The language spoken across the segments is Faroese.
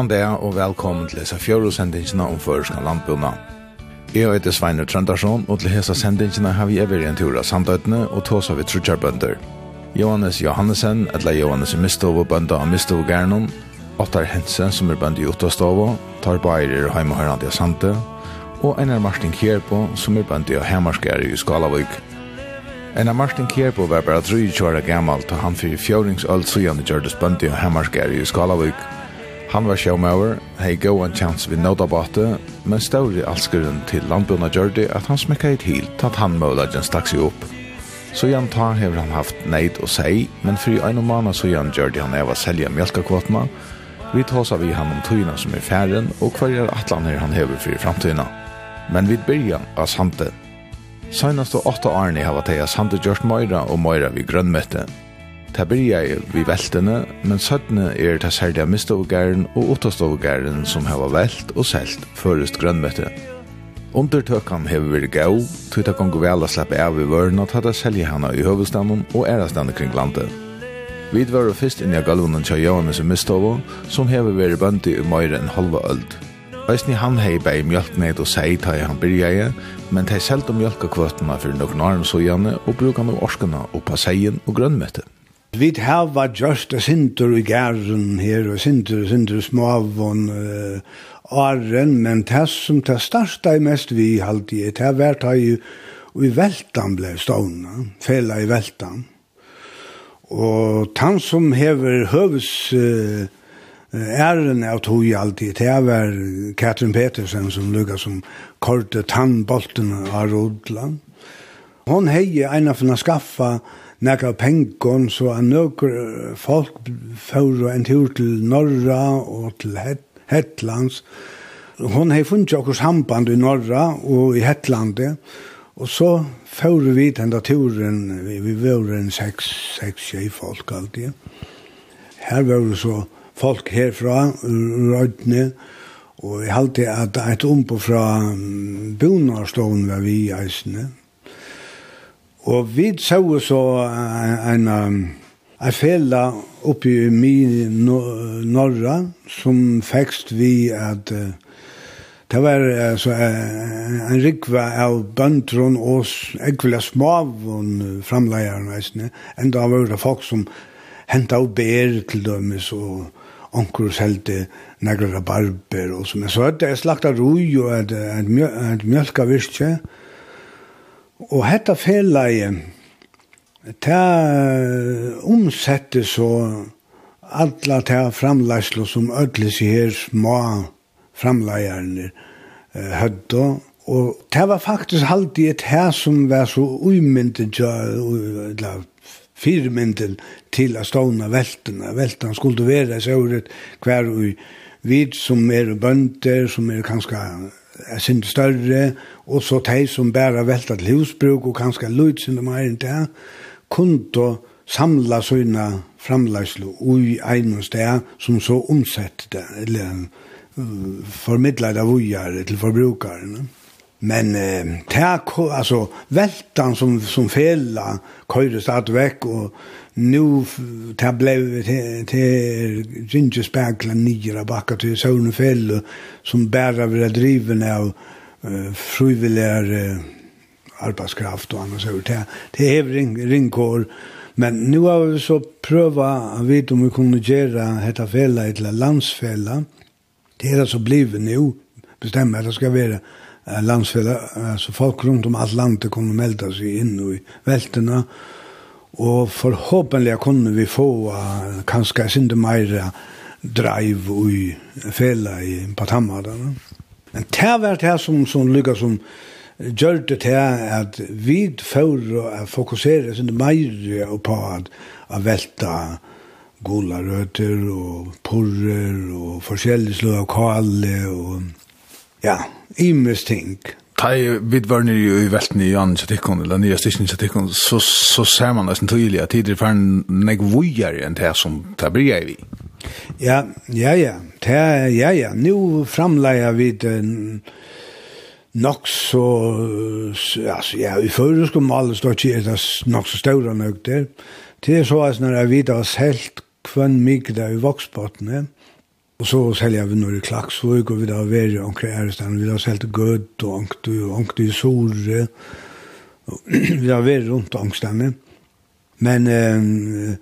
Gåan dag og velkommen til disse fjørusendingene om føreskan landbjørna. Jeg heter Sveinur Trøndarsson og til hese sendingene har vi evig en tur av samtøytene og tås av vi trutjarbønder. Johannes Johannesen, eller Johannes Mistov og bønder av Mistov Gernon, Ottar Hensen, som er bønder i Uttastovo, tar bærer og heimehørende av Sante, og Einar Martin Kjerpo, som er bønder av Hemarskjære i Skalavøk. Einar Martin Kjerpo var bare 3 år gammel, da han fyrir fjøringsøl søgjende gjørtes bønder av Hemarskjære i Skalavøk, Han var sjåmauer, hei go en chans vid nådabate, men større alskeren til landbjørna gjør at han smekka i til at han mølagen stakk seg opp. Så igjen ta hever han haft neid og sei, men fri ein og mana så igjen gjør han eva selja mjölkakvotna, vi tåsa vi han om tøyna som er færen og hverjar atlaner han hever fri framtøyna. Men vi byrja av sante. Seinast og åtta årene hava teia sante gjørt møyra og møyra vi grønnmøtte, Det byrja vi veltene, men søttene er det særlig mistovgæren og åttastovgæren som hava velt og selt først grønnmøtte. Undertøkene hever vært gau, tog det kan gå vel å slippe av i vøren og ta det selje henne i høvestanden og ærestanden kring landet. Vi var først inn i galvonen til Johannes i Mistovo, som hever vært bøndi i møyre enn halva øld. Eisni han hei bei mjölkneid og sei ta i han byrjeie, men tei selt om mjölkakvötna fyrir nokon arm sojane gjerne og brukar av orskana og seien og grønnmøttet. Vi hava just sintur i gæren her, og sintur, sintur småvån uh, åren, men det som det største mest vi halte i, det var det jo i veltan ble stående, fela i veltan. Og han som hever høves uh, æren av tog i alltid, det var Katrin Petersen som lukka som kortet tannbolten av Rodland. Hon hei av henne skaffa nekka pengon, så er nøkker folk fyrir en tur til Norra og til Hetlands. Hon hei funnet okkur samband i Norra og i Hetlandet, og så fyrir vi den turen, vi, vi var en seks, seks tjei folk alltid. Her var det så folk herfra, Rødne, og jeg halte at et ombo fra Bonarstoven var vi i eisene, Og vi så så en, en, fella oppe i min norra som fækst vi at uh, det var altså, en rikva av bøntron og ekvile smav og framleieren veisne. Enda var det folk som henta av ber til dømes og onkur selte negre barber og sånn. Så det er slakta roi og et, et, et mjølka virkje. Og hetta feleie, ta omsette så alla ta framlæslo som ödlis i her små framlæjarne hødda, og ta var faktisk alltid et her som var så umyndig, eller firmyndig til a ståna veltena, veltena skulle være så året hver ui vid som er bønder, som er kanskje er sin større, og så de som bare velta til husbruk og kanskje løyt sin de er ikke, kunne samla sina framlegslo i en sted som så omsett det, eller formidla det vujar til forbrukaren. Men eh, ta, altså, veltan som, som fela køyre vekk, og nu ta blev til Ginger Sparkla nira backa till Sönefäll som bärar våra driven av uh, frivilligar uh, arbetskraft och annat over det det är ring ringkår. Men nu har vi så pröva vite om vi kunne gjøre dette fälla eller landsfälla det är så blivet nu bestämma att det ska være landsfälla så folk runt om alt landet kommer melde seg in i välterna Og forhåpentlig kunne vi få uh, kanskje sinde mer drive i fela i Patamada. Men det var det som, som lykkes som gjør det til at vi får å fokusere sin mer på at, at velta gula røter og porrer og forskjellige slå av kale og ja, imes ting ta vid var ni i velten i andre tikkon, eller nye stikken i tikkon, så, så ser man nesten tydelig at tider for en negvujar enn det som det blir jeg vi. Ja, ja, ja. ta, ja, ja. nu framleier vi den nok så, altså, ja, i førre skulle man alle stå til det nok så større nøkter. Det er så at når jeg vidt oss helt kvann mygda i voksbottene, ja Og så selja vi når i Klaksvøk, og vi da veri omkring ærestan, vi da selja gød og onkre i Sore, vi da veri rundt ångstene. Men eh,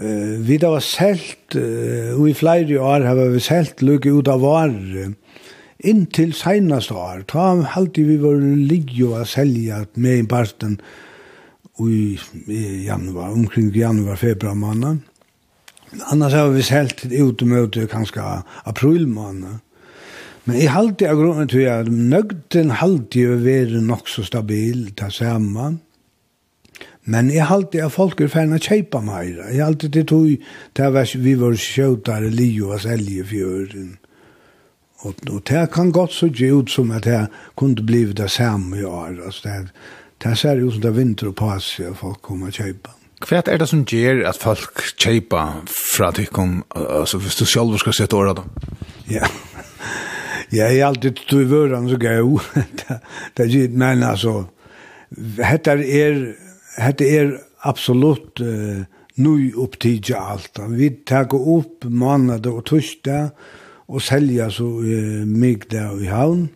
eh, vi da var selt, eh, og i flere år har vi selt lykke ut av varer, inntil seneste år. Ta halte vi var ligge og selge med i parten i januar, omkring januar, februar måned. Annars har vi helt ut og møte kanskje april måned. Men jeg halte av grunnen til at nøgden halte jo være nok så stabil, ta sammen. Men jeg halte at folk er ferdig å kjøpe meg. Jeg halte det tog til at vi var skjøtere li og selje fjøren. Og, og det kan godt så ge ut som at det kunne bli det samme i år. Altså, det, det ser ut som det vinter og pass at folk kommer å kjøpe. Hva er det som gjør at folk kjeipa fra tykken, altså hvis du selv skal sette året da? Ja, jeg er alltid tog i vøren så gøy. det er gitt, men altså, dette er, dette er absolutt uh, nøy opptidja alt. Vi tar opp måned og torsdag og selja så uh, mye der i havn.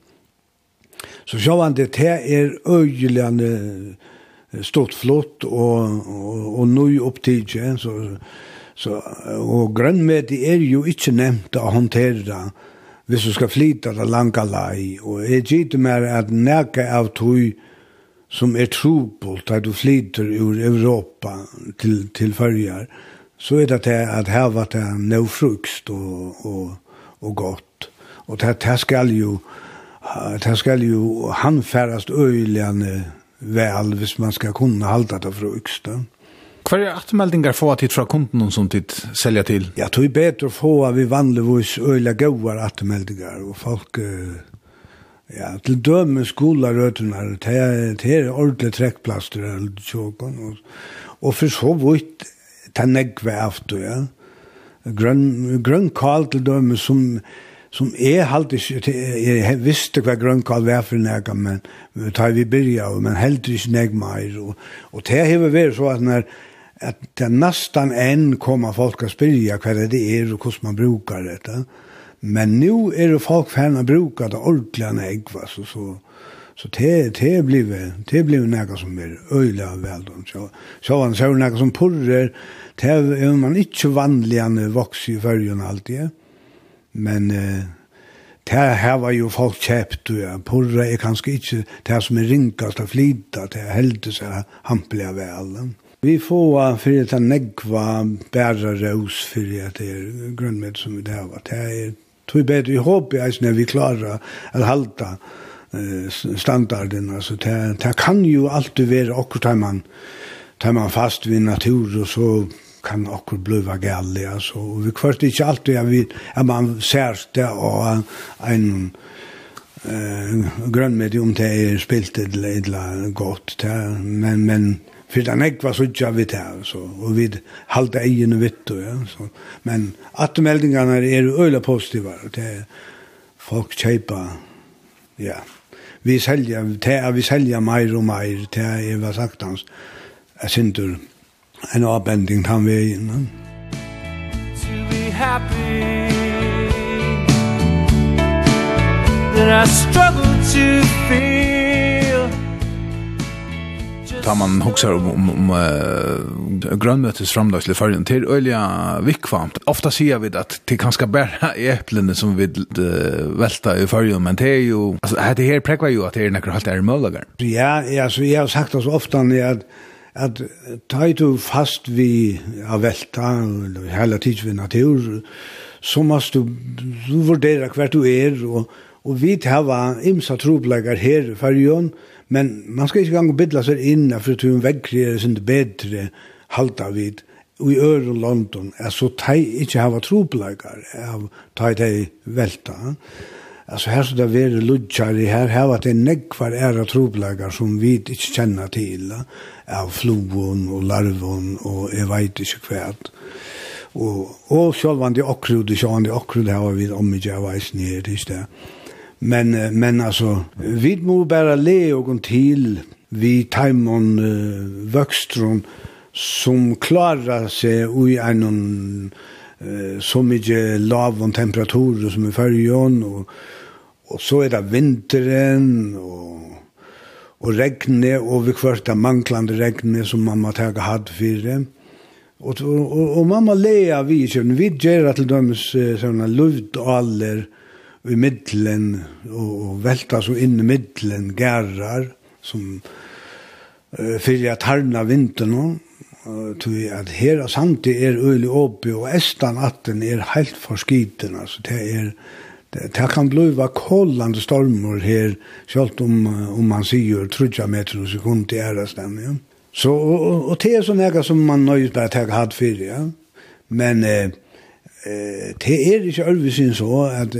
Så sjåan det her er øyeligende stort flott og, og, og nøy opptidje, så, så, og grønnmedi er jo ikke nevnt å håndtere det, hvis du skal flyta det langa lei, og jeg gitt mer at nekka av tog som er trobult, at du flyter ur Europa til, til fyrjar, så er det at heva det nøvfrukst og, og, og godt. Og det, det skal jo, det skal jo hanfærast øyligane väl hvis man ska kunna halta det frukst. Hva er atmeldingar få tid fra kunden som tid selger til? Ja, det er bedre å få av vi vanligvis øyla gauar atmeldingar, og folk, ja, til døme skolarøtene, det er ordentlig trekkplaster, eller tjåkon, og, og for så vidt, det er negve aftur, ja. Grønn, grønn kall til døme som, som är halt är visste vad grønnkall var för näka men tar vi byrja, men helt is meir. och og det har vært så att när att det nästan enn kommer folk att spyrja vad det är och hvordan man brukar det. Men nu är det folk ferdig å bruke det ordentlig nägg va så så Så det det blev det blev något som er øyla väl. Så så var det så som purrer, Det er man inte vanligen vuxen i färgen alltid. Men eh, det her var jo folk kjøpt, og ja. porra er kanskje ikke det som er ringast og flita, det er heldig seg hampelig av alle. Vi får uh, for det er negva bæra raus for det er grunnmed som vi det har vært. Det er tog bedre, vi håper jeg når vi klarer å halda uh, standarden. Altså, det, det kan jo alltid være akkurat man tar man fast vid natur og så kan okkur bliva gællig, altså. Og vi kvart ikkje alltid at, vi, at man ser det og en uh, grønnmedium til er spilt et eller godt, det, men, men för den ekva så jag vi här altså. och vi halte egen vitt ja så men att meldingarna är öle positiva det folk kjeipa, ja vi säljer det vi säljer mer och mer det jeg var sagt hans jeg syns en avbending han vägen. Mm. To be happy That I struggle to feel Ta man hoksar om, om, om uh, grönmötes framdags till färgen till öliga vikvamt. Ofta sier vi at det kan ska bæra eplene som vi uh, velta i fargen, men det er jo, altså, det her prekva jo at det er nekker några halter möjliga. Ja, ja, så jeg har sagt oss ofta att at ta i du fast vi av velta, eller hele tids vi natur, så måst du, du vurdera hver du er, og, og vi tava imsa troblegar her i fyrjon, men man skal ikke gang bidla seg inn, for at hun vekkrier sin bedre halda vid, og i øren London, er så ta ikke hava troblegar av ta i velta, Alltså här så där vi är ludchar i här här att det nekvar era troblagar som vi inte känner till av flogon och larvon och jag vet inte kvärt. Och och självande okrud och det okrud här har vi om mig jag vet nere det där. Men men alltså vi må bara le och till vi timon uh, växtron som klarar sig i en uh, så mycket lav och temperaturer som i färgen och Og så er det vinteren og, og regnet, og vi kvart av manglande regnet som mamma tega hadd fyrir. Og, og, og mamma lea vi i kjøvn, vi gjerra til dømes sånne aller i middelen, og, og velta så inn i middelen gærar, som uh, fyrir at harna vinteren tui at her og samtid er øyli oppi og estan atten er heilt forskiten, altså det er Det kan bliva kollande stormor her, sjálft om, om man sier trudja meter og sekund til ærastan, ja. Så, og, og, det er sånn ega som man nøyt bare teg hatt fyrir, ja. Men eh, eh, det er ikke ørvisin så at,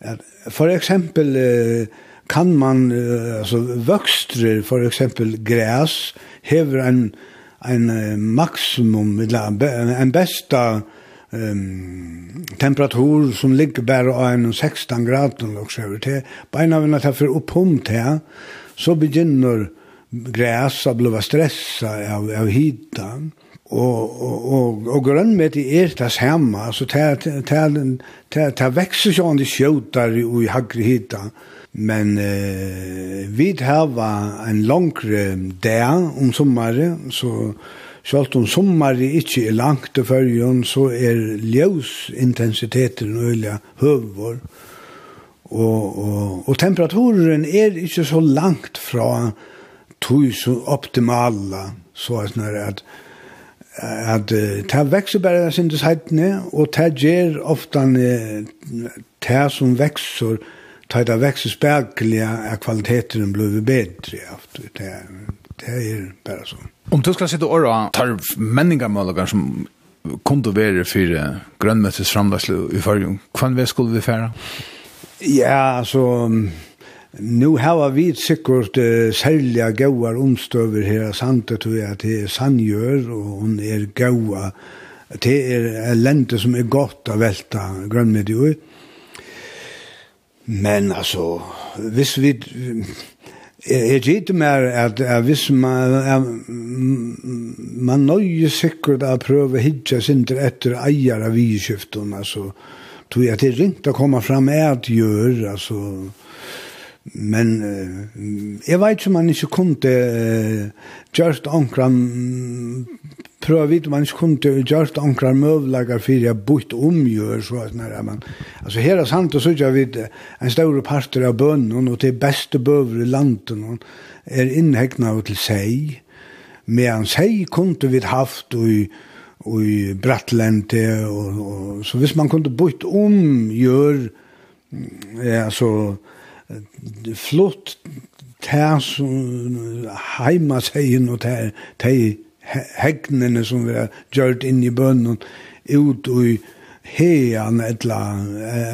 at for eksempel eh, kan man, eh, altså vøkstrer, for eksempel græs, hever en, en maksimum, en besta, en um, temperatur som ligger bare av en 16 grader og så videre. Beina vi nødt för upp oppom til, så begynner græs å bli stresset av, av hita. Og, og, og, og i er det samme, så det vekser ikke om det skjøter og i hagre hita. Men eh, vi har en langre dag om sommeren, så Sjalt om sommari ikke er langt til førjen, så er ljøsintensiteten øyelig høvvår. Og, og, og temperaturen er ikke så langt fra tog så optimala, så er det at at ta vekser bare sin design og ta gjør ofta ta som vekser ta det vekser spærkliga er kvaliteten blir bedre aftur det Det er bare sånn. Om du skal sitte åra, tar menningamølager som kunde være for grønnmøttes framlegsle i fargen. Hvordan vi skulle vi fære? Ja, altså... Nu har vi sikkert uh, særliga gauar omstøver her, sant tror jeg, til Sandjør, og hun er gaua. Det er lente som er godt å velta grønnmøttet ut. Men altså, hvis vi Jeg gitt mer at, at hvis man, at, man nøye sikkert å prøve å hitje sinter etter eier av vidskiften, altså, tror jeg at det er ringt å komme fram med at gjør, altså, men uh, jeg vet ikke om man ikke kunne uh, gjørst omkran prøve vidt man ikke kunne til å gjøre ankrar møvlager for jeg bort omgjør, så at når man, altså her er sant og så gjør vi en større parter av bønnen og til beste bøver i landet er innhegna til seg, medan seg kunne vi haft og og i Brattlente og, og så hvis man kunde bort omgjør ja, så flott tær som heima seg og tær tær hegnene som vi har gjort inn i bønnen ut i hean etla,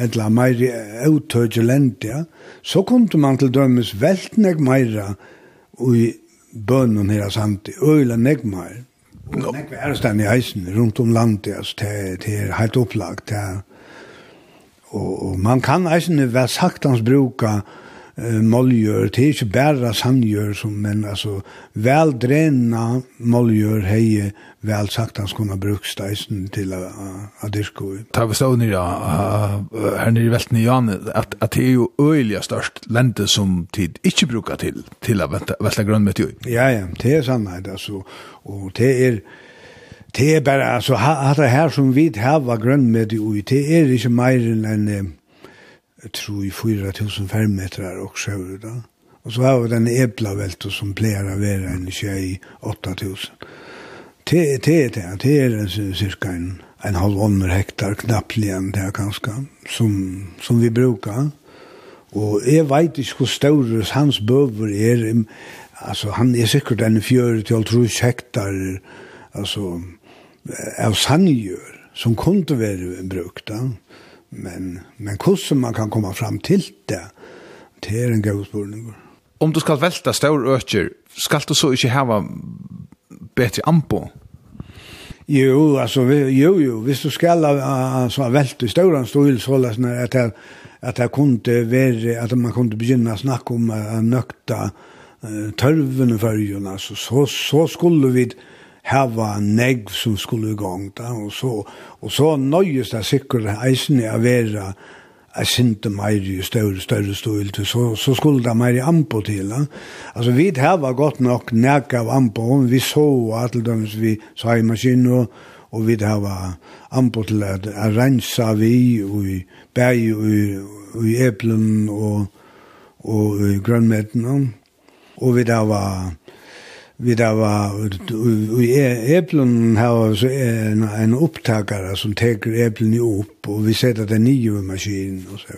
etla meir uttøyge lent, ja. Så kom man til dømes velt nek meira i bønnen her samt, øyla nek meir. og Nek vi er stand i eisen rundt om landet, altså, det, er helt opplagt, ja. Og, og man kan eisen være saktans bruka moljör målgjør, det er ikke bare sandgjør, som, men altså, vel drena moljör hei vel sagt han skulle bruke steisen til å dirke. Ta vi stå nere, her nere i Velten i Jan, at, at det er jo øyelig størst lente som tid ikke bruker til, til å velte grønnmøtt i. Ja, ja, det er sannhet, altså, og det er, Det er bare, altså, hatt det her som vi har grønn med det det er ikke mer enn en, jeg tror i 4000 fermetrar og sjøver da. Og så har vi den eplavelto som pleier å være en tjei 8000. Det er det, det er, det er cirka en, en halvånder hektar, knappt enn det er kanskje, som, som vi brukar. Og jeg vet ikke hvor større hans bøver er, altså han er sikkert en fjør til trus hektar, altså av sandgjør, som kunne være brukt da. Men, men hur man kan komma fram till det, det är en god spørning. Om du ska välta stor öcher, ska du så inte ha bättre ampo? Jo, alltså jo, jo, hvis du ska alltså välta i større så er när att jeg, att jeg kunde vara att man kunde börja snacka om nökta nøkta uh, tørvene for så, så skulle vi hava negv som skulle i gang da, og så, og så nøyes det sikkert eisen er vera jeg synte mer i større, større stål til, så, så skulle det mer i ampo til. Da. Altså, vi hava godt nok nek av ampo, vi så at vi sa i maskinen, og, og vi hava ampo til at rensa vi, og i bæg, og i, og i eplen, og, og i grønnmeten, og vi hava vi där var i äpplen var så en en opptakere som tar äpplen upp och vi sätter det nio i maskinen och så.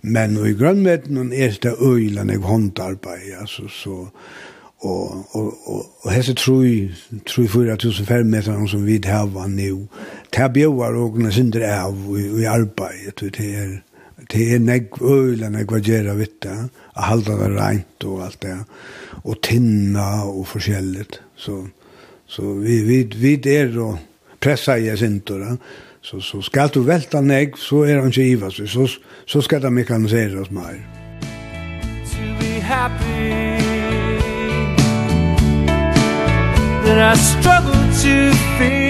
Men i grönmeten och det öjlan jeg håndarbeid alltså så och och och og hese tror tror 4500 meter som vi har nu. Tabioar og några synder av i arbetet til är det er nek øyla nek hva gjerra vitt det, å halda det reint og alt det, og tinna og forskjelligt. Så, så vi, vi, vi er og pressa i sintora, så, så skal du velta nek så er han ikke iva, så, så, så skal det oss mer. To be happy That I struggle to feel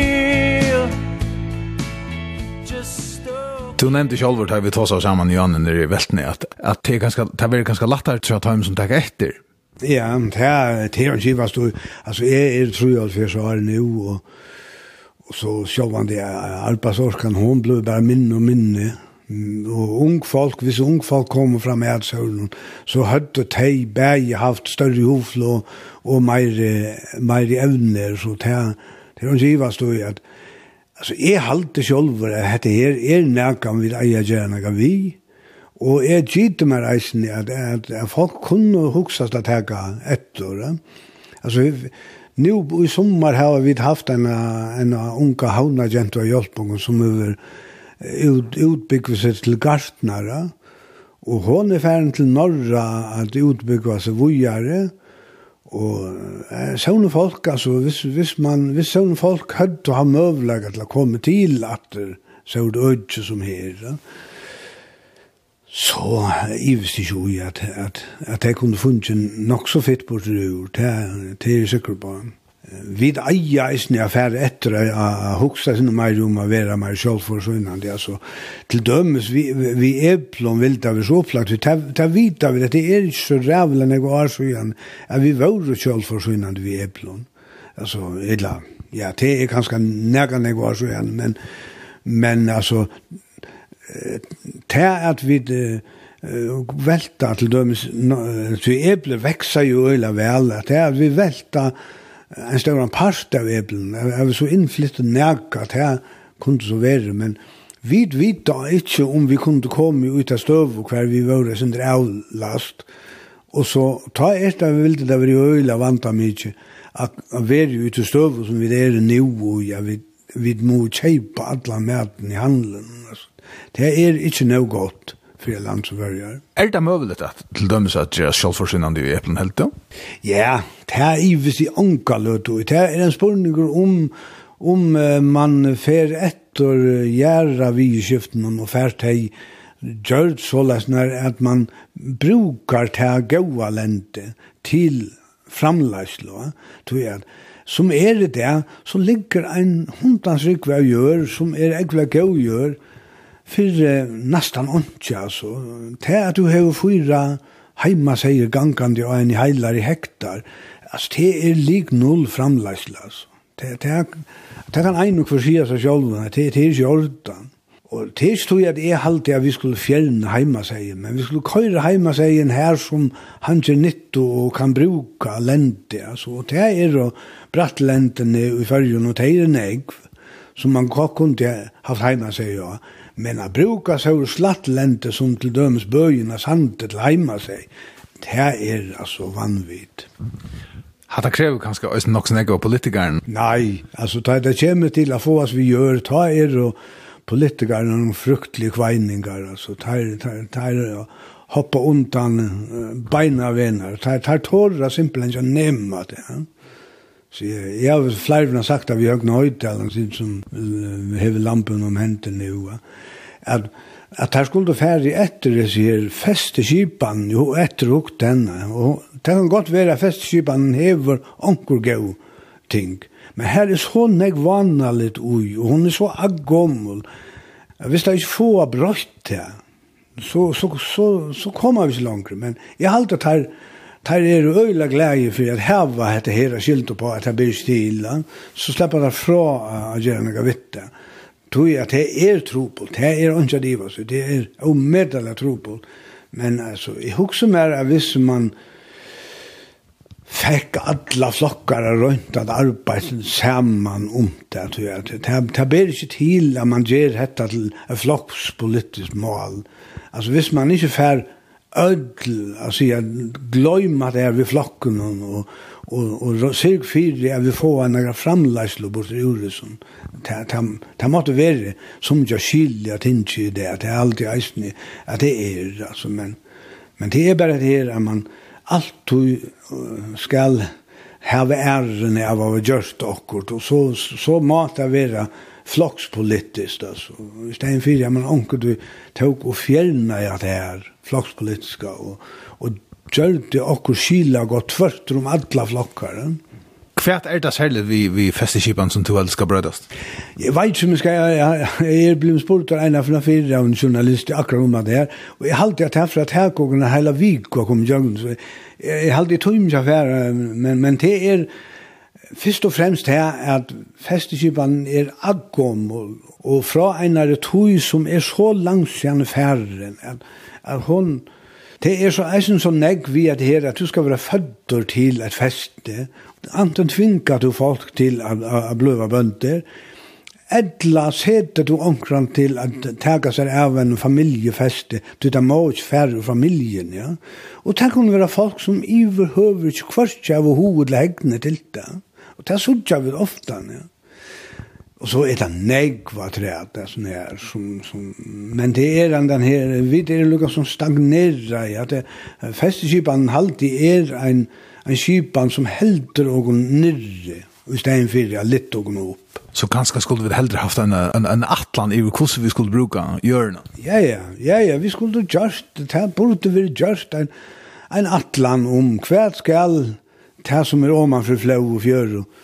Du nevnte ikke alvor, att vi tar oss sammen i annan när det är at at det er ganske, det er ganske lettere til å ta hem som tag efter. Ja, det er det är ju vad du altså är är tror jag för så här nu og så själv han det Alpasorskan hun ble bare minne og minne og ung folk, hvis ung folk kommer fra Medsøvnen, så hadde de bare haft større hofl og, og mer, mer evner, så det, det er en givet støy at Altså, jeg halte selv at dette her er näkan vi eier gjerne kan vi. Och är gitt mer at, at, at folk kunde huxa att ta ett år. Altså, nå i sommer har vi haft en en unge havnagent og hjelpung som er ut utbyggde sig till gartnare. og hun er ferdig til norra att utbygga sig vujare. Og eh, sånne folk, altså, hvis, hvis, man, hvis sånne folk hadde å ha møvlegget til å komme til at det så det ødje som her, da, så jeg visste ikke jo at, at, at jeg kunne funnet nok så fitt på det ur, det er jeg sikker på. Mm vid eia jeg færre etter a huxa sin mer om att vara mer själv Altså, til dømes, vi vi är plom vilda vi så opplagt. vi ta vita vi det är så rävla när går så igen vi var själv vi är altså, illa ja det er kanskje nära när går så men men altså, det at vi velta til dømes, så eple veksa jo øyla vel, at det er vi velta en større part av eblen. Jeg var så innflyttet nærk at her kunne så være, men vi vet da ikke om vi kunne komme ut av støv og hver vi var sin avlast. Og så ta etter vi ville det være i øyla vant av mye at være ut av støv som vi er nå og ja, vi, vi må kjøpe alle maten i handelen. Det er ikke noe godt för land som varje. Är det möjligt att till dömes att göra självförsynande i äpplen helt då? Ja, det här är ju sig ankalöt och det här är en spurning om om man fer etter gjerra vi skiften og fært hei gjør så løsner at man brukar til gaua lente til framleislo, tror jeg. Som er det, der, så ligger en hundans rikve gjør, som er ekve gau gjør, för nästan ont alltså. Det att du har fyra hemma säger gangande och en heilar i hektar. Alltså det är lik noll framlägsla alltså. Det det det kan en och för sig så själva det det är ordan. Och det stod att jag halte att vi skulle fjärna hemma säger men vi skulle köra hemma säger här som han är nytt och kan bruka lente alltså det är då brattlenten i färjan och det är en ägg som man kunde haft hemma säger jag. Men a bruka så slattlente som til dømes bøyina sante til heima seg, det er altså vanvitt. Hatta krever kanskje også nok snakk av politikeren? Nei, altså ta det kommer til å få oss vi gjør, ta er og politikerne noen fruktelige kveiningar, altså ta er, ta er, ta er, hoppa undan beina vener, ta er, ta er tåra simpelthen ikke å det, ja. Så jeg, jeg har flere har sagt at vi har ikke noe høytalen sin som uh, hever lampen om henten nu. At, at her skulle ferdig etter det sier festeskipan jo etter hukk denne. Og det kan godt være at festeskipan hever onker gau ting. Men her er så nek vannalit ui, og hun er så aggommel. Hvis det ikke få brøtt det, så, så, så, så kommer vi ikke langere. Men jeg halte at her tar er øyla glæge for at heva dette her skilto på at det blir stila, så slipper det fra å gjøre noe vitte. Tui at det er tropol, det er ikke diva, så det er omedelig tropol. Men altså, jeg husker mer av hvis man fikk alla flokkar rundt at arbeidsen saman om det, at det, det, det ber ikke til at man gjør dette til et flokkspolitisk mål. Altså, hvis man ikke fer ödl, alltså jag glömmer det här vid flocken och, och, och, och cirk fyra är vi får några framläslo bort ur det som det måste vara som jag skiljer att inte det att det är alltid att det är alltså men men det är bara det här att man alltid skall hava ären av vad gjort och och så så mata vara flockspolitiskt alltså istället för att man onkel du tog och fjärna det här flokspolitiska og, og gjør det okkur skila godt tvørt om alla flokkar. Kvært er det særlig vi, vi festeskipene som du elsker brødast? Jeg vet ikke om jeg skal, jeg, jeg er blitt spurt av en av fire av en journalist akkurat om det her, og jeg halte at herfra at her kongene hele vik og kom jøgn, så jeg, jeg halte i tøym ikke affære, men, men det er først og fremst her at festeskipene er adgåm, og, og fra en av det tøy som er så langt siden færre, at at hon, det er så eisen så negg vi at her, at du skal være fødder til et feste, anten tvinga du folk til a bløva bønder, Edla setter du onkran til at tega seg av en familjefeste, du tar må ikke færre familjen, ja. Og det kunne være folk som iverhøver ikke kvart av hovedleggene til det. Og det sutja vi ofta, ja. Og så er det negva træt, det som er, som, som, men det er den, den her, vi er lukka som stagnerer, ja, det, festeskipan halti er en, en skipan som helder og nirre, i stedet for ja, litt og opp. Så kanskje skulle vi heldre haft en, en, en atlan i hvordan vi skulle bruka hjørna? Ja, ja, ja, ja, vi skulle just, det burde vi just en, en atlan om hva skal det som er oman for flau og fjør og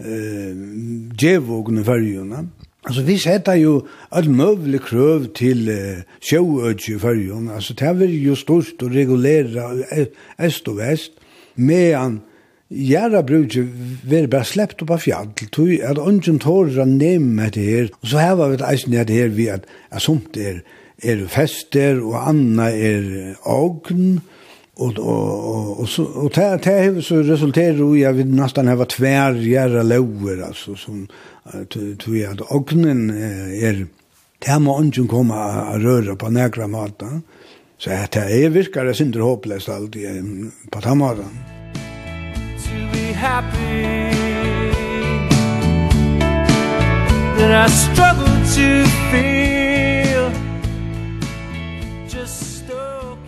eh, i fyrjene. Altså, vi setter jo all møvelig krøv til eh, sjøøtje i fyrjene. Altså, det er jo stort å regulere øst og vest, medan Gjæra brukje veri bare sleppt opp av fjall, tog at ungen tårer nemme det her, og så heva vi eisen det her vi at, at sumt er, er fester og anna er ogn, og og og så och det det så resulterar ju jag vid nästan här var tvär jära lower alltså som tror at ognen er det må inte komma a røra på några mata så att det er virkar det synd hopplöst allt på tamaran to be happy. That I struggle to feel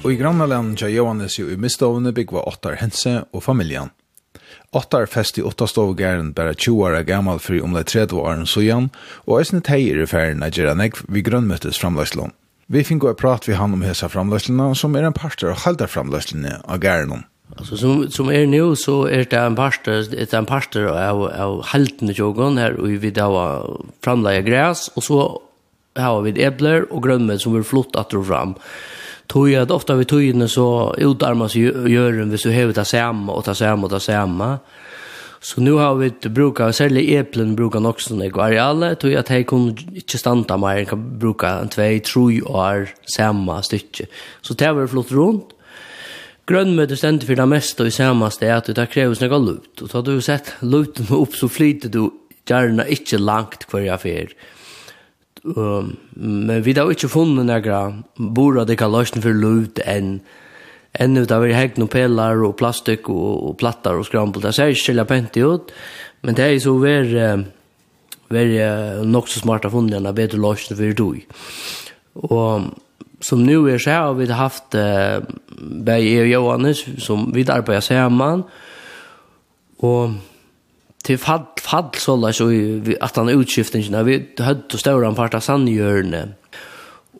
Og i grannalenen tja Johannes jo i mistovene byggva Ottar Hense og familjan. Ottar fest i Ottarstov-gæren bare 20 år gammal fri omlai 30 åren sujan, og eisne teier i færen er gjerra negv vi grønnmøttes framløslån. Vi finko et prat vi han om hesa framløslina, som er en parter av halda framløslina av gærenom. Alltså som som är er nu så är er det en pastor det är en pastor av av haltne jogon här och vi då framlägger gräs och så har vi äpplen och grönmeti som vill flott att dra fram tog jag ofta vid tiden så utarmas gören hvis du hever ta samma och ta samma och ta samma. Så nu har vi brukat, särskilt äpplen brukar också när går alla tog att jag kunde inte stanta mer kan bruka en två tre år samma stycke. Så det var flott runt. Grønnmøte stender for det meste og i samma sted at det kreves noe lut. Og så har du sett luten opp så flyter du gjerne ikke langt hver jeg fyrer. Um, men vi har ikke funnet några bora det kan løsne for lut enn enn ut av hekt noen pelar og plastik og, og plattar og skrampel. Det ser ikke skjellig pent ut, men det er så ver ver nok så smarta funnet enn bedre løsne for du. Og som nu är så har vi haft eh, äh, Berg och Johannes som vi arbetar samman och till fall fall så la så att han utskiftningen vi hade då stora en part av sandjörne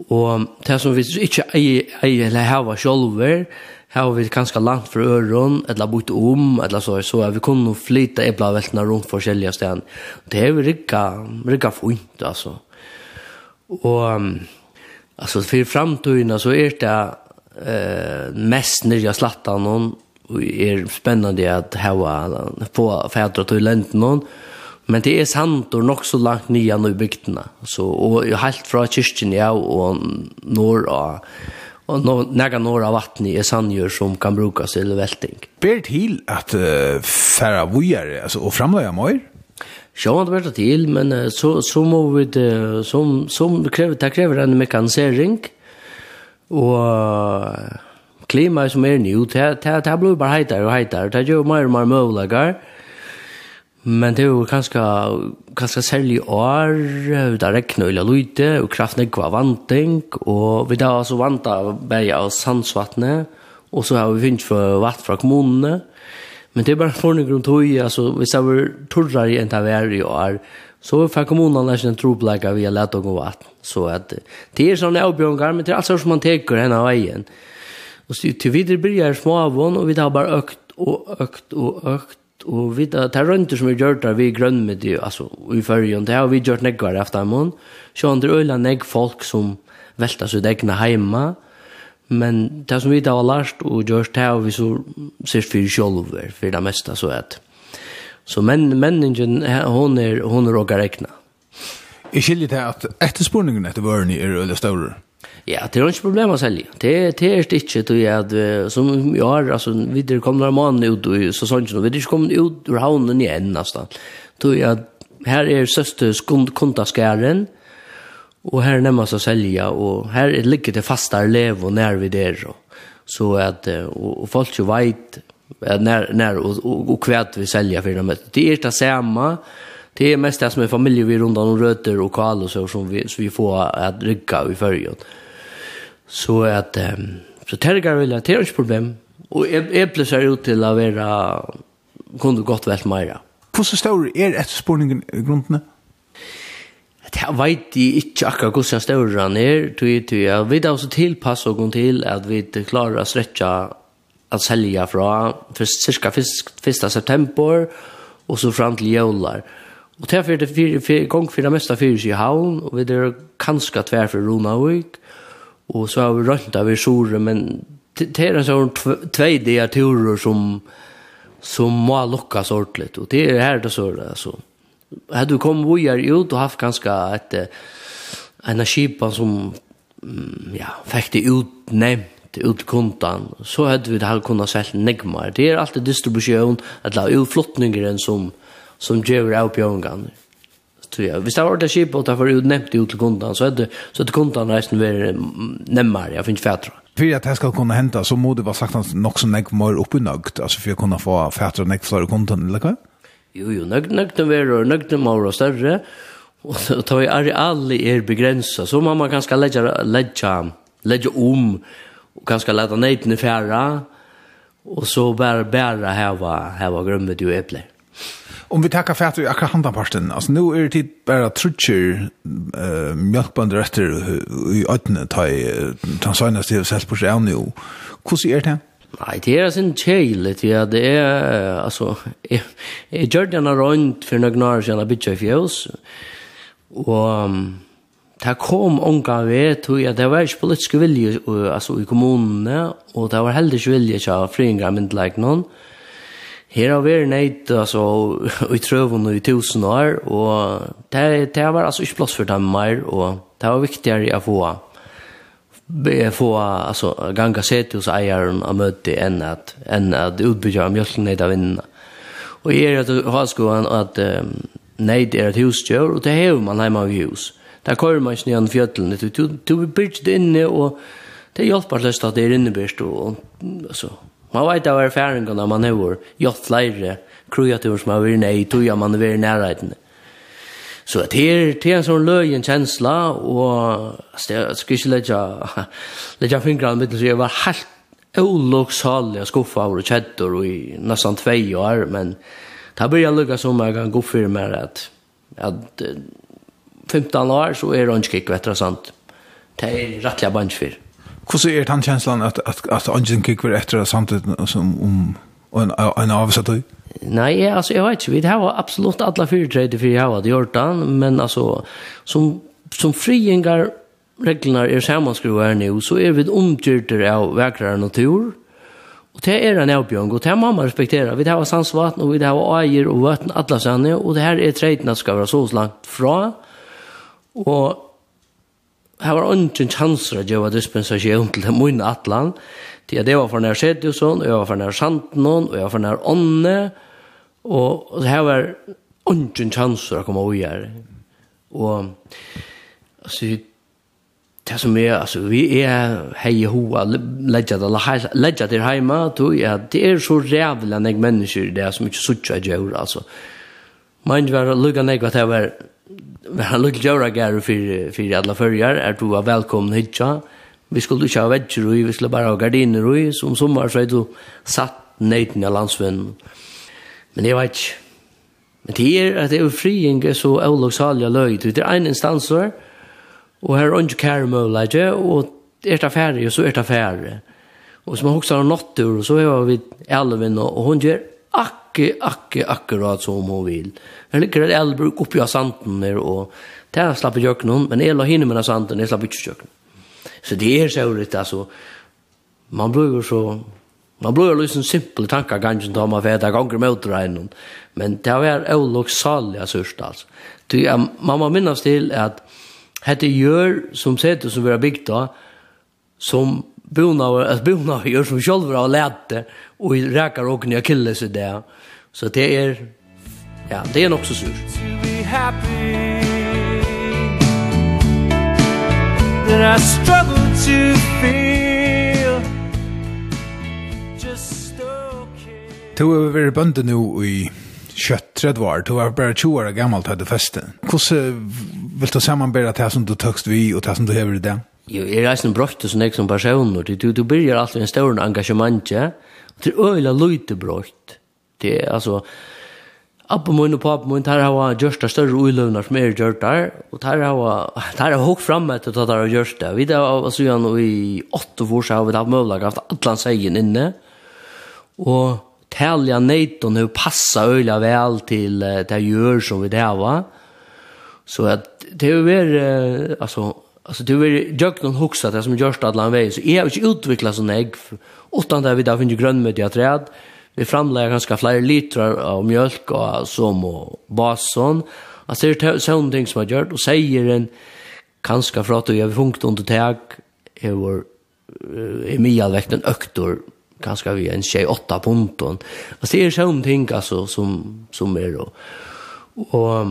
och det som vi inte ej ej eller hava själva här vi ganska långt för öron eller bort om eller så så vi kunde flytta ebla vältna runt för skilja ställen det är vi rikka rikka fint alltså och alltså för framtiden så är det eh mest nya slattan er spennende at hava få fædra til lenten men det er sant og nok så langt nya nu bygdene så og helt fra kyrkjen ja og norr og og no, nega norra vattni er sandjur som kan brukas til velting. Ber til at uh, færa vujar, altså, og framlega møyr? Sjåan det ber til, men uh, så, så må vi, uh, som, som krever, det krever en mekanisering, og uh, klima som er nu, det, det, det blir bare heitar og heitar, det gjør mer og mer møvlegar, men det er jo kanskje, kanskje særlig år, det er rekne illa lute, og kraften er kva vanting, og vi da altså vanta berg av sandsvattnet, og så har vi finnst for vatt fra kommunene, men det er bare for fornig rundt høy, altså hvis det var torrere enn det er i år, så får kommunene nesten en troplegge via lett og vatt, så at det er sånne avbjørngar, men det er alt som man teker henne av veien, Og så till vidare små småvån og vi har bara økt og økt og økt. Og vi tar det runt som vi gjør der, vi grønn med det altså i förrjon det har vi gjort neggar efter mån så andra öla negg folk som velta seg egna heima men det som vi har lært og gjort det har vi så ses for själva for det meste så att så men människan hon er hon råkar räkna. Jeg skiljer at att efterspurningen efter er är öle större. Ja, det är ikke problem å selge. Det det är det inte då jag som jag har alltså kommet kommer man ut og så sånt nu ikke kommer ut ur havnen igen nästan. Då jag här är söster skund kontaskären och här nämns så sälja och här ligger det fasta lev og när vi där så att och, och folk ju vet när när och, och, och kvärt vi sälja för dem. Det är det samma Det är mest det som är familjer vi runt om rötter och kall och så som vi, så vi får att rygga i förrjön. Så att um, så tergar vill jag tärgar problem och jag ser ut till att vara kunde gott väl mer. Hur så stor är ett spårningen grundna? Det vet jeg ikke akkurat hvordan større den er, tog jeg Vi da også tilpasser oss til at vi klarer å stretja at selja fra cirka 1. september og så fram til jævlar. Og derfor er det gong for det meste fyrir i havn, og vi er kanskje tver for Ronavik, Och så har vi rønt av i Sore, men det är en sånn tvei dia turer som som må lockas ordentlig, Och det är här det så det, alltså. Hade du kommit vidare ut och haft ganska ett en skipa som ja, fikk det ut nämnt ut kontan så hade vi det här kunnet sälja negmar. Det är alltid distribution eller utflottninger som som gör avbjörningar tror jag. Visst har varit skip och därför ut nämnt ut till kundan så hade så att kundan resten var nemmare. Jag finns fätra. För att det ska kunna hända så måste det vara sagt att något som jag mer uppenögt alltså för att kunna få fätra näck för kundan eller vad? Jo jo, nögt nögt den var nögt mer och större och så tar ju areal är begränsat så man kan ska lägga lägga lägga om och kanske lägga ner i färra och så bara bara här var här var grömmet ju äpple. Om vi tackar för att vi akkurat handlar parten. Alltså nu är det tid bara trutcher eh mjölkbönder efter i ödne ta i Tanzania till på sig nu. Hur ser det? Nej, det är sin tjejligt. Ja, det är alltså jag gjorde en rund för några år sedan a bitch of yours. Och Det kom unga ved, tog jeg, det var ikke politisk vilje altså, i kommunene, og det var heller ikke vilje til å fringe myndelagene. Like, Her har vært neid, altså, i trøven i tusen år, og det, det var altså ikke plass for dem mer, og det var viktigere å få, få altså, ganga sete hos eieren av møte enn at, enn at utbygge av mjølken neid av vinnene. Og er at halskoen at um, neid er et husgjør, og det hever man hjemme av hus. Der kører man ikke ned fjøtlen, du, du, blir bygget inne, og det hjelper løst at det er innebyrst, og, og altså, Man vet av erfaringarna man har gjort flere kreatur som har vært nej tog jeg man har vært nærheten. Så det er, det er en sån löjen kjensla, og jeg skal ikke lägga lägga fingrene mitt så jeg var helt oloksalig skuffa av og och i nesten tve år men det blir jeg lukket som jeg kan gå for meg at, at 15 år så er det ikke ikke, vet du sant. Det er rettelig bandfyr. Mm. Hvordan han känslan att att att at Angen kikker efter samtidig som om en, en avsatt døy? Nej, alltså jag vet inte. Vi har absolut alla fyra tredje för jag har gjort den, men alltså som, som friingar reglerna är sammanskruvar nu, så är vi omgjørter av vekrare natur, Och det är en avbjørn, och det må man respektera. Vi har sansvatten, och vi har äger och vatten alla sanne, och det här är treiten ska vara så långt fra. och Jeg var ingen chanser at jeg var dispensasjon til min atlan. Til at jeg var for nær Sedjusson, og jeg var for nær Santnon, og jeg var for nær Ånne. Og det her var ingen chanser å komme og gjøre. Og altså, det som er, altså, vi er hei i hoa, ledja til heima, tog jeg, det er så rævlig enn jeg mennesker det som ikke suttja gjør, altså. Man var lukka nek at det var Men han lukkig gjør gær for, for alle følger, er du var velkommen hit, Vi skulle ikke ha vetsjer vi skulle bare ha gardiner i, som sommer så er du satt nøyten av landsvinnen. Men jeg vet ikke. Men det er at det er friinge så avlagsalja løy, det er en instanser, og her er ikke kære mulighet, og er det færre, så er det færre. Og som har også har nått og så er vi elven, og hun gjør akkurat akke, akke, akkurat som hun vil. Her ligger et elbruk oppi av sanden der, og det er slapp i kjøkken men jeg la hinne med sanden, jeg slapp ikke kjøkken. Så det er så litt, altså, man blir jo så, man blir jo liksom simpel tanker, kanskje, da man vet, jeg ganger med utregnen, men det er jo loksalig, sørst, altså. Så man må minnes til at hette gjør som sete som vi har bygd da, som bonar, at bonar gjør som sjølver har lært det, og rækar åkne og killes i det, Så det er ja, det er nok så sur. That I struggle to feel just okay. Tu har varit bönde nu i kött träd var. Du var bara 20 år gammal hade festen. Hur vill du sammanbära det som du tökst vi och det som du häver i det? Jo, jeg er eisen brøtt som jeg som personer. Du, du, du byrjar alltid en større engasjement, ja? Og det er øyla lite brøtt. Det er alltså Abba mun og pappa mun, tar hava gjørst der større uiløvnar som er gjørt der, og tar hava, tar hava hokk fram etter at der har gjørst det. Vi der hava sujan og i åtte år så har vi hatt møvlag haft atlan seien inne, og talja neiton hur passa øyla vel til det gjør som vi det hava. Så at det är vært, altså, Alltså du vill jag någon huxa det som görs att alla väg så är ju utvecklas en ägg utan där vi där finns ju grönmöte att träd vi framlägger ganska flera liter av mjölk och som och basen. Alltså det är sån ting som har gjort och säger en ganska för att jag har funkt under tag över vår i medelväkten öktor ganska vi en tjej åtta punton. Alltså det är sån ting alltså som som är då. Och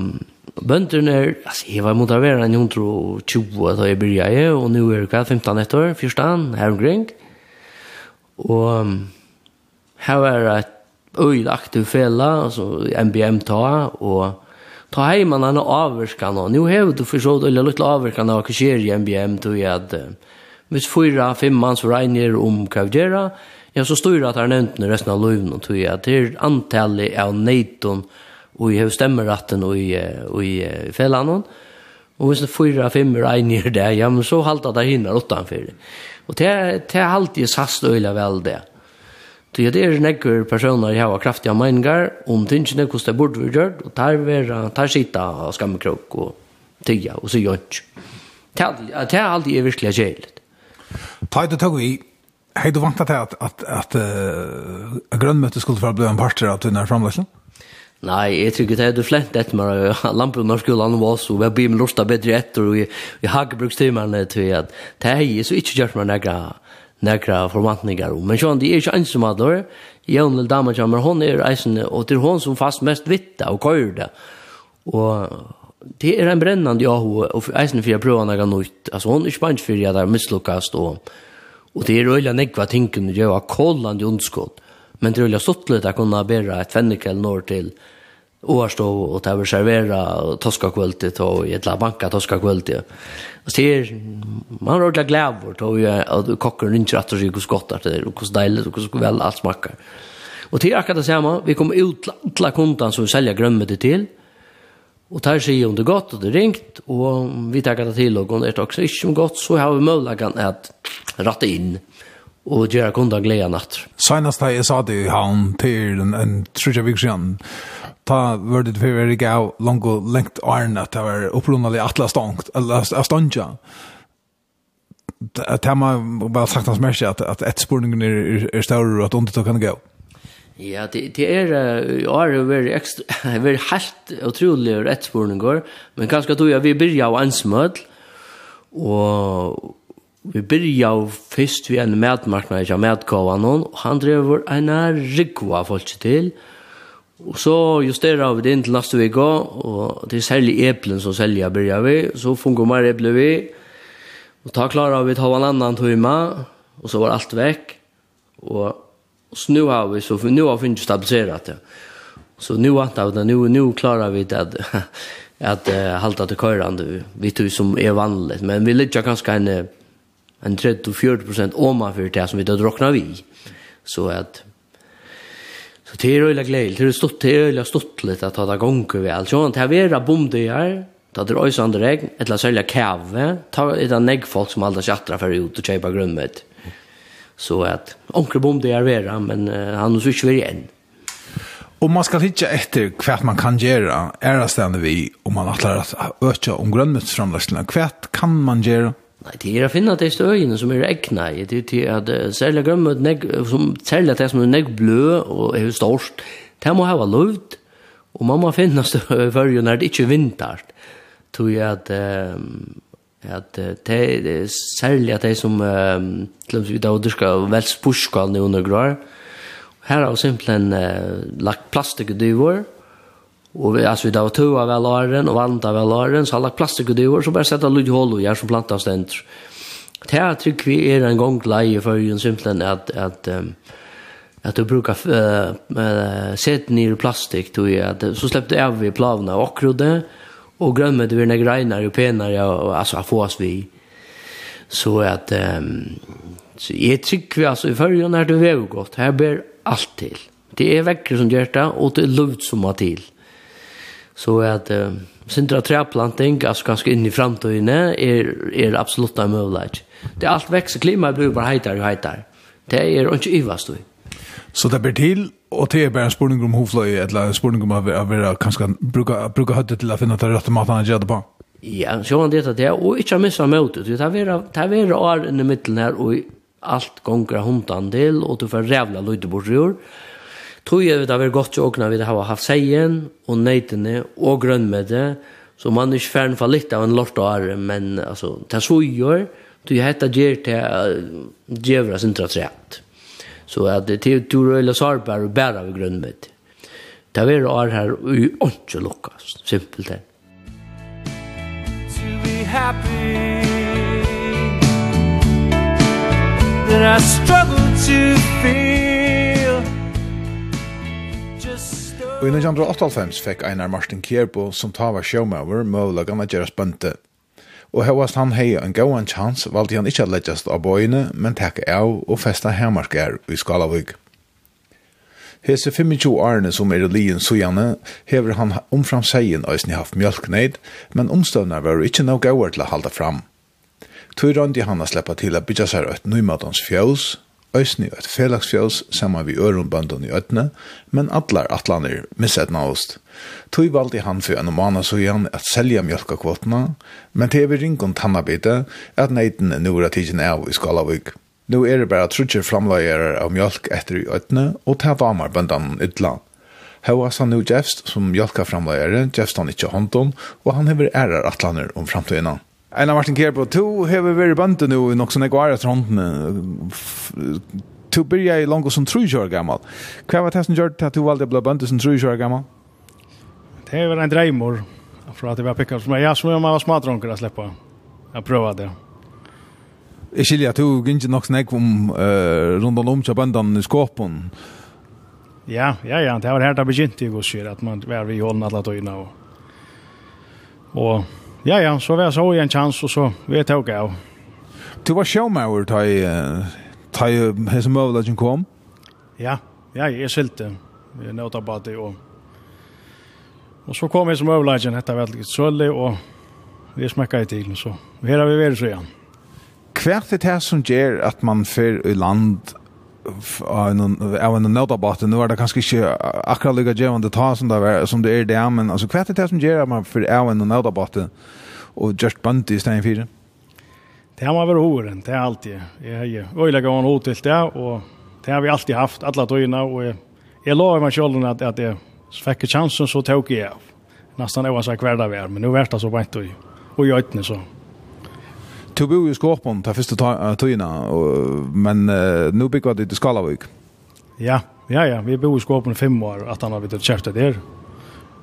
Bönderna är, alltså jag var motiverende i 120 då jag började och nu är det 15 etter, første an, här omkring. Och Her var et øyla aktiv fela, altså MBM ta, og ta heimann han avvirkan, og nu hever du forstått øyla lukla avvirkan av hva skjer i MBM, tog jeg at hvis fyra, fem mans regner om hva vi gjør, ja, så står det at han nevnt resten av loven, og tog jeg at det er antallet av neiton, og jeg har stemmerratten og i, og i fellanen, Og hvis det fyra, fem regner det, ja, men så halter det hinner utanfor. Og det, det er alltid sast øyla vel det. Så det er nekker personer jeg har kraftige meninger om tingene, hvordan det burde vi gjort, og tar vera, tar sitta og skammekrok og tida og så gjør ikke. Det er alltid er virkelig kjeilig. Ta det tog vi hei du vant att at, at, at uh, grønnmøte skulle få bli en parter av denne framløsning? Nei, jeg tror ikke det er du flent etter meg. Lampen av skolen var så, vi blir med lortet bedre etter, og vi, jeg har ikke brukt timerne til at det er jeg så ikke gjort meg nægget nekra forvantningar om. Men sjån, det er ikke ensam at når, Jønel dama kommer, hon er eisende, og til hon som fast mest vitta og køyr det. Og det er en brennande ja, og eisende fyrir prøva nekka nøyt. Altså, hon er ikke bant fyrir at det er mislukkast, og, og det er øyla nekva tinken, det er jo kolland ondskott. Men det er øyla stuttlet at kunne bæra et fennikel når til, ovarstå og ta servera toska kvällte og i et la banka toska Og Och ser man har ordla glävor då ju att kocken inte rätt och kos godt at det och deilig og och vel alt smakkar. Og Och till akkurat samme, vi kommer ut til kontan som vi säljer grömmete til, og tar seg om det gott og det ringt og vi tar det til, og om det er også ikke som gott så har vi möjligheten at ratta in och göra kunda glädje natt. Senast jag sa det han til till en, en trutja vik sedan ta var det för det gav långt och längt arn att det var upprunnalig atlas stångt eller stånga att man bara sagt hans märke att att ett spårningen är är större och att inte kan gå Ja, det, det er i år er veldig ekstra, veldig helt utrolig rettspårninger, men kanskje tog jeg vi byrja av ansmødel, og vi byrja av først vi en medmarknad, ikke av medgavene, og han drev en rikva folk til, og Og så justerer vi det inn til neste veka, og det er særlig eplen som selger byrjar vi, så funkar mer eple vi, og da klarer vi å ta en annan tøyma, og så var alt vekk, og, og så nå har vi, så nå har vi ikke stabiliseret det. Så nå antar vi det, nå, klarar klarer vi det, at, at uh, halta til køyrande, vi tror som er vanligt, men vi ligger kanskje en, en 30-40% åma for det som vi da drokner vi, så at Så det er øyla gleil, Det er stort, det er øyla stort litt att det gånger vi. Så det er vera bomdigar, Ta er røys andre regn, etla sølja kæve, ta et av negg folk som aldri sjattra for ut og kjeipa grunnmet. Så at, onkre bom vera, men uh, han er ikke veri enn. Om man skal hitta etter hva man kan gjøre, er det stedet vi, om man atler at økja om grømmet hva kan man gjøre? Nei, det er å finne de støyene som er egna i. Det er til at særlig grømmet, som, særlig at det som er negg blø og er størst, det må hava lovd, og man må finne støy i når det ikke er vintert. Tror jeg at, at det er særlig at det som, til og med da dyrka velspurskal under undergrad, her har vi simpelthen lagt plastikk i dyvår, Och vi alltså vi där tvåa väl åren och vanta väl åren så har lagt plastikgudor så bara lyd i hål og gjør som planta ständ. Det her tycker vi är en gång leje för ju simpelthen att att um, att du brukar uh, uh, sätta ner plastik tog jeg, att så släppte av vi planerna och og och det vi när grejer och penar och alltså få oss vi så att um, så jeg tycker vi altså, i förrjun när det väl gott här ber allt till. Det är vekker som gjør det och det er luft som har till. Så at uh, sindra träplanting, alltså ganska in i framtiden, är, är absolut en möjlighet. Det är allt växer, klimatet blir bara hejtare och hejtare. Det är inte yvast då. Så det blir till, och det är bara en spårning om hovflöj, eller en spårning om att vara kanske bruka, bruka hötta till att finna det rätta maten att göra på. Ja, så han det det, og ikke missa møtet. Det er vera år i middelen her, og alt gonger hundan del, og du får rævla løyde bort i år. Tog jeg det har vært godt til åkna vi det har haft seien og neitene og grønn med det, så man er ikke ferdig for litt av en lort og are, men altså, det er så gjør, du jeg hette gjer til djevra sin tratt Så at det er to røyla sarbar og bæra vi grønn med det. Det er år her og ikke lukkas, simpelt det. To be happy That I struggle to feel Og i 1998 fikk Einar Martin Kjerbo, som ta var sjåmauer, møvlagan at gjerast bønte. Og hevast han hei en gauan chans valgte han ikkje leggjast av bøyene, men takke av og festa hermarskar i Skalavug. Hese 25 årene som er i lien sujane, hever han omfram seien eisen haft mjölkneid, men omstøvna var ikkje no gauar til å halda fram. Tøyrandi han a sleppa til a bytja seg et nøymadans fjøls, Øysni og et felagsfjøs saman vi øronbandon i øtne, men atlar atlaner misset naost. Tui valdi han for en måned så igjen at selja mjölkakvotna, men til vi ringon tannabite at neiten nu er tidsin av i Skalavik. Nu er det bare trutjer framlagerer av mjölk etter i øtne, og ta damar bandanen ytla. Hauas han nu Jeffst som mjölkaframlagere, Jeffst han ikkje håndom, og han hever ærar atlaner om framtøyna. Einar Martin Kjærbo, to hever veri bønte nu i nok sånne gvarer etter hånden. To byrja i langt som 30 år gammal. Hva var det som gjør til at du valgte å bli bønte som 30 år gammal? Det var en dreimor for at jeg var pikka. Men jeg som jeg var smadronker å slippe. Jeg prøvde det. Jeg skiljer at du gynner nok snakk om uh, rundt om til bøndene i skåpen. Ja, ja, ja. Det var her det begynte i gosjer, at man var i hånden alle tøyene. Og, og Ja, ja, så var jeg så en chans, og så vet jeg ikke jeg. Du var sjåmauer da jeg ta ju kom. Ja, ja, jag sylte. Vi er nødt bara det och Och så kom hesa mövlagen detta var lite sølge, och vi smekket i til, så. her har vi väl så igen. er det här som gjør att man för i land av en nødabate, nu er det kanskje ikke akkurat lykka gjevende ta som det er, som det er det, men altså, hva er det som gjør man for av en nødabate og just bønt i stedet fire? Det har man vært horen, det er alltid. Jeg har øyelig gav en hod til det, og det har vi alltid haft, alle tøyene, og jeg, jeg la meg selv at, at jeg fikk chansen, så tok jeg av. Nesten oavsett hver dag vi er, men nu vært det så bænt og i øyne, så to bo i Skåpen til første tøyene, men uh, nå bygger du til Skalavik. Ja, ja, ja, vi bor i Skåpen fem år, at han har vi der.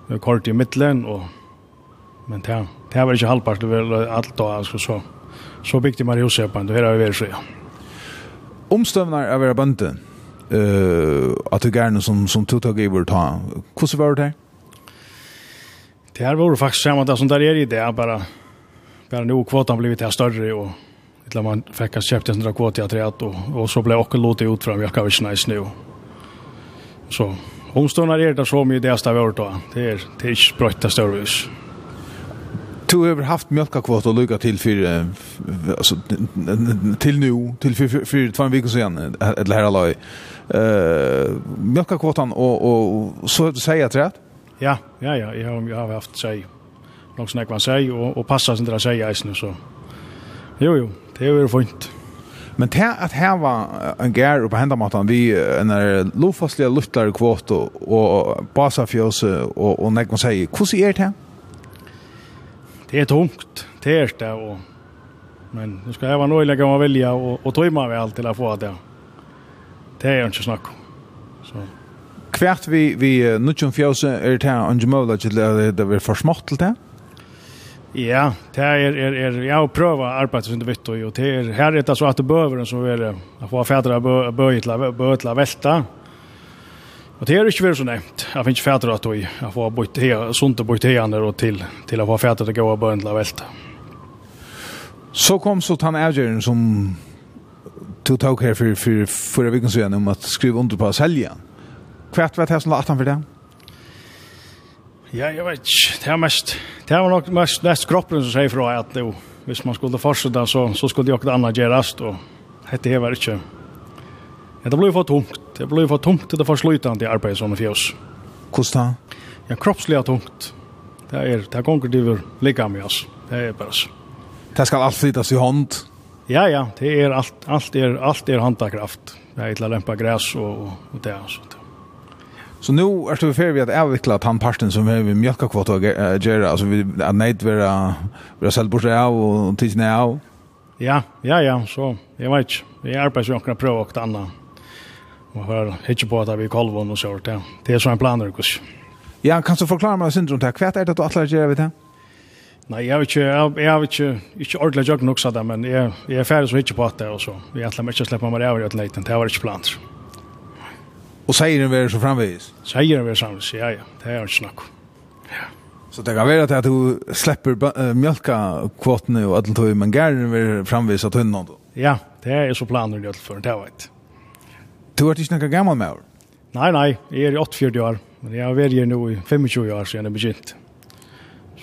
Vi har Kort i midtelen, og... men det, det var ikke halvpart, det var alt då, alltså, så, så bygde man Josepan, det här har vi varit så, ja. Omstøvner av våra bønte, uh, at du gjerne som, som tog tog i vår ta, hvordan var det her? Det här var faktiskt samma där som där är i det, bara Bara nu kvotan blivit här större och Eller man fick att köpa en kvot i atreat och, och så blev också låtit ut från Jacka Vishna i nu. Så omståndare är det så mycket det här året då. Det är, det är inte brötta större hus. Du har haft mjölkakvot och lycka till för alltså till nu till för för, två veckor sedan eller här alla eh mjölkakvotan och och så att säga rätt? Ja, ja ja, jag har jag har haft säg nok snakk man seg, og, og passa sin dra seg isen så. Jo, jo, det er jo fint. Men det at var en gær på hendamatan, vi en er lovfastlige luttlare kvot og, og basafjøse og, og nek man seg, hvordan er det? Det er tungt, det er det, og men nu ska jag vara nöjd med att välja och, och trymme vi till att få det. Det är ju inte snack om. Så. Kvärt vi, vi nu tjum fjøse er det her angemøvla til det er for smått til det? Ja, det är är är jag pröva som du vet, og det er, här er det så att det behöver som är å få fädra til å välta. Och det är ju inte så nämnt. Jag finner ikke att at jag får bort sunt och bøyt hegene och till till att få fädra att gå böjtla välta. Så kom så tann avgjøren som tog tag här för för förra veckan sedan om att skriva under på sälja. Hva er det som lagt han for det. Ja, jeg vet ikke. Det er mest, det er nok mest, mest kroppen som sier fra at jo, hvis man skulle fortsette så, så skulle det jo ikke annet gjøres, og dette er ikke. Ja, det blir jo for tungt. Det blir jo for tungt til det forslutende arbeidet som er fjøs. Hvordan da? Ja, kroppslig tungt. Det er, det er gonger det vil ligge med oss. Det er bare så. Det skal alt flyttes i hånd? Ja, ja, det er alt, alt er, alt er handakraft. Det er et eller annet græs og, og det, altså. Så nu är det för vi att avvikla tandparten han parten som vi mjölka kvot och göra alltså vi att nejt vara vara själv bort av och tills av. Ja, ja, ja, så jag vet. Vi arbetar ju också prova och annat. Och har hitch på att vi kolvon och så. där. Det är så en plan Marcus. Ja, kan du förklara mig syndrom där? Kvart är det att alla gör vet det? Nej, jag vet inte, jag vet inte, inte ordentligt jag nog så där, men jag jag är färdig så hitch på att det och så. Vi alla matchar släppa mig över åt liten. Det var inte planer. Och säger den väl så framvis. Säger den väl framvis. Ja ja, det är inte snack. Ja. Så det kan vara att du släpper äh, mjölka kvoten och allt det men gärden väl framvis att hundan då. Ja, det är så planer det för det vet. Du har inte några gammal med. Nej nej, jag är 84 år, men jag har varit nu i 25 år sedan jag begynt.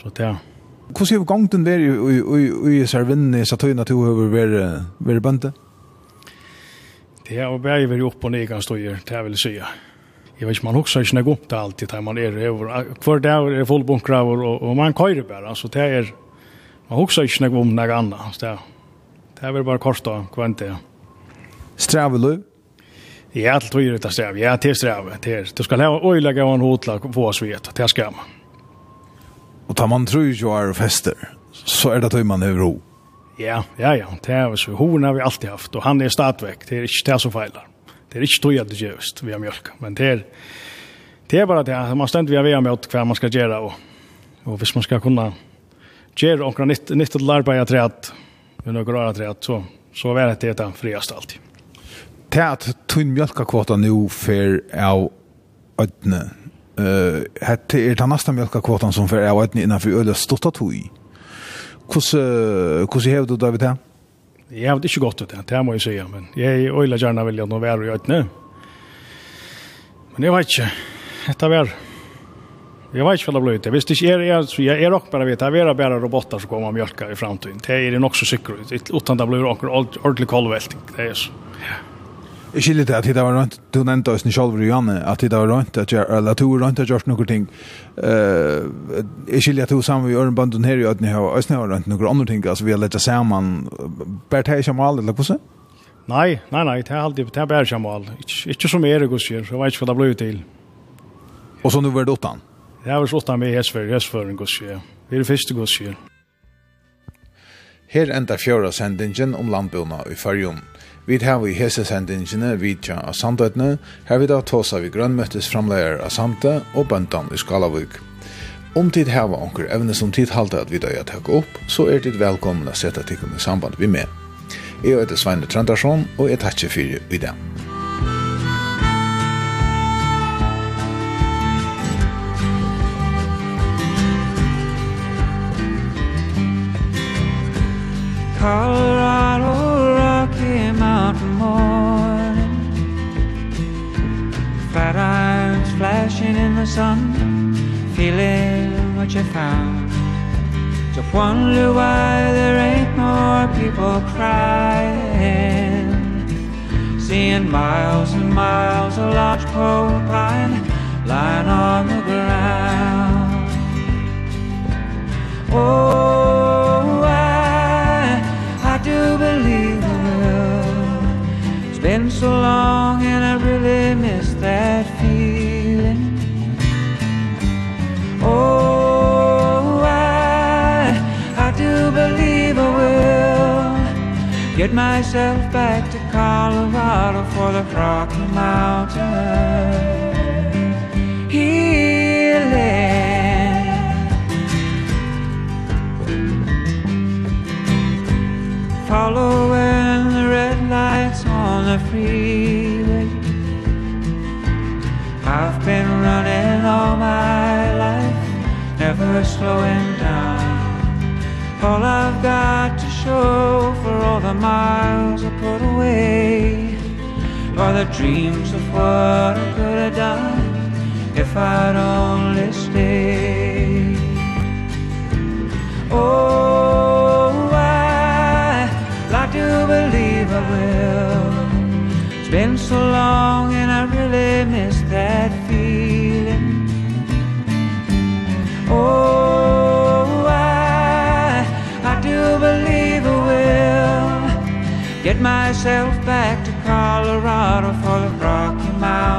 Så det Hur ser gången där i i i i Sarvinne så tog natur över över bönte? Det har bare varit upp och ner kan stå ju, det jeg si. Jag vet man också inte upp det alltid där man är över. Hver dag är det fullbunkrar och, och man kör bara så det är man husker ikke noe om noe annet. Så det, det är väl bara kort og kvant det. Strävelu? Ja, det tror jeg det sträv. Ja, det er sträv. Det du ska ha ojlägga en hotla på oss vet. Det ska man. Och tar man tror ju är fester så är det att man över ro. Ja, ja, ja. Det er så hoven har vi alltid haft och han är stadväck. Det är inte det som feilar. Det är ikke tog at det görs via mjölk. Men det er, det är bara det. Man ständer via via mjölk hva man ska göra. Och, och hvis man ska kunna göra några nytt, nytt arbeid till treet, med några år till att så, så er det det friast alltid. Det er at tog mjölkakvåta nu för av ødne. Uh, det er den neste mjölkakvåtan som för av ødne innenfor öde stått tog i. Hvordan hvordan hevde du David her? Jeg hevde ikke godt ut det, det må jeg si, men jeg øyla gjerne vilja nå være i øyne. Men jeg vet ikke, dette var, jeg vet ikke hva det ble ut. Jeg visste ikke, jeg, jeg, jeg er nok bare vet, jeg er bare roboter som kommer og mjølker i fremtiden. Det er det nok så sikkert ut, uten det blir ordentlig koldvelting, det er så. Ja. Jeg skiljer til at det var rønt, du nevnte oss selv, Janne, at det var rønt, at jeg, eller at du var rundt har gjort noen ting. Uh, jeg skiljer du sammen med Ørenbanden her, at ni har også har rønt noen andre ting, altså vi har lett sammen. Bært her kommer alle, eller hvordan? Nei, nei, nei, det er alltid, det er bare kommer alle. Ikke som Erik og sier, så jeg vet ikke hva det ble til. Og så nå var det åttan? Det var åttan med Hesfer, Hesfer, Hesfer, Det er det første Hesfer. Her enda fjøra sendingen om landbøna i Førjum. Vi har i hesesendingene vidtja av Sandøytene, her vi da tåsa vi grønnmøttes framleier av Samte og Bøndan i Skalavik. Om tid hava onker evne som tid halda at vi da jeg takk opp, så er tid velkommen å sette tikkum i samband vi med. Jeg heter Sveine Trandarsson, og jeg takkje fyrir i dag. Colorado heart. Flat irons flashing in the sun Feeling what you found. Just wonder why there ain't more people crying. Seeing miles and miles of large pole pine Lying on the ground. Oh, I, I do believe been so long and I really miss that feeling. Oh, I, I do believe I will Get myself back to Colorado for the Rocky Mountain Healing. Following on the freeway I've been running all my life Never slowing down. All I've got to show For all the miles I put away Are the dreams of what I could have done If I'd only stayed. Oh, I like to believe I will. It's been so long and I really miss that feeling. Oh, I, I do believe I will Get myself back to Colorado for the Rocky Mountains.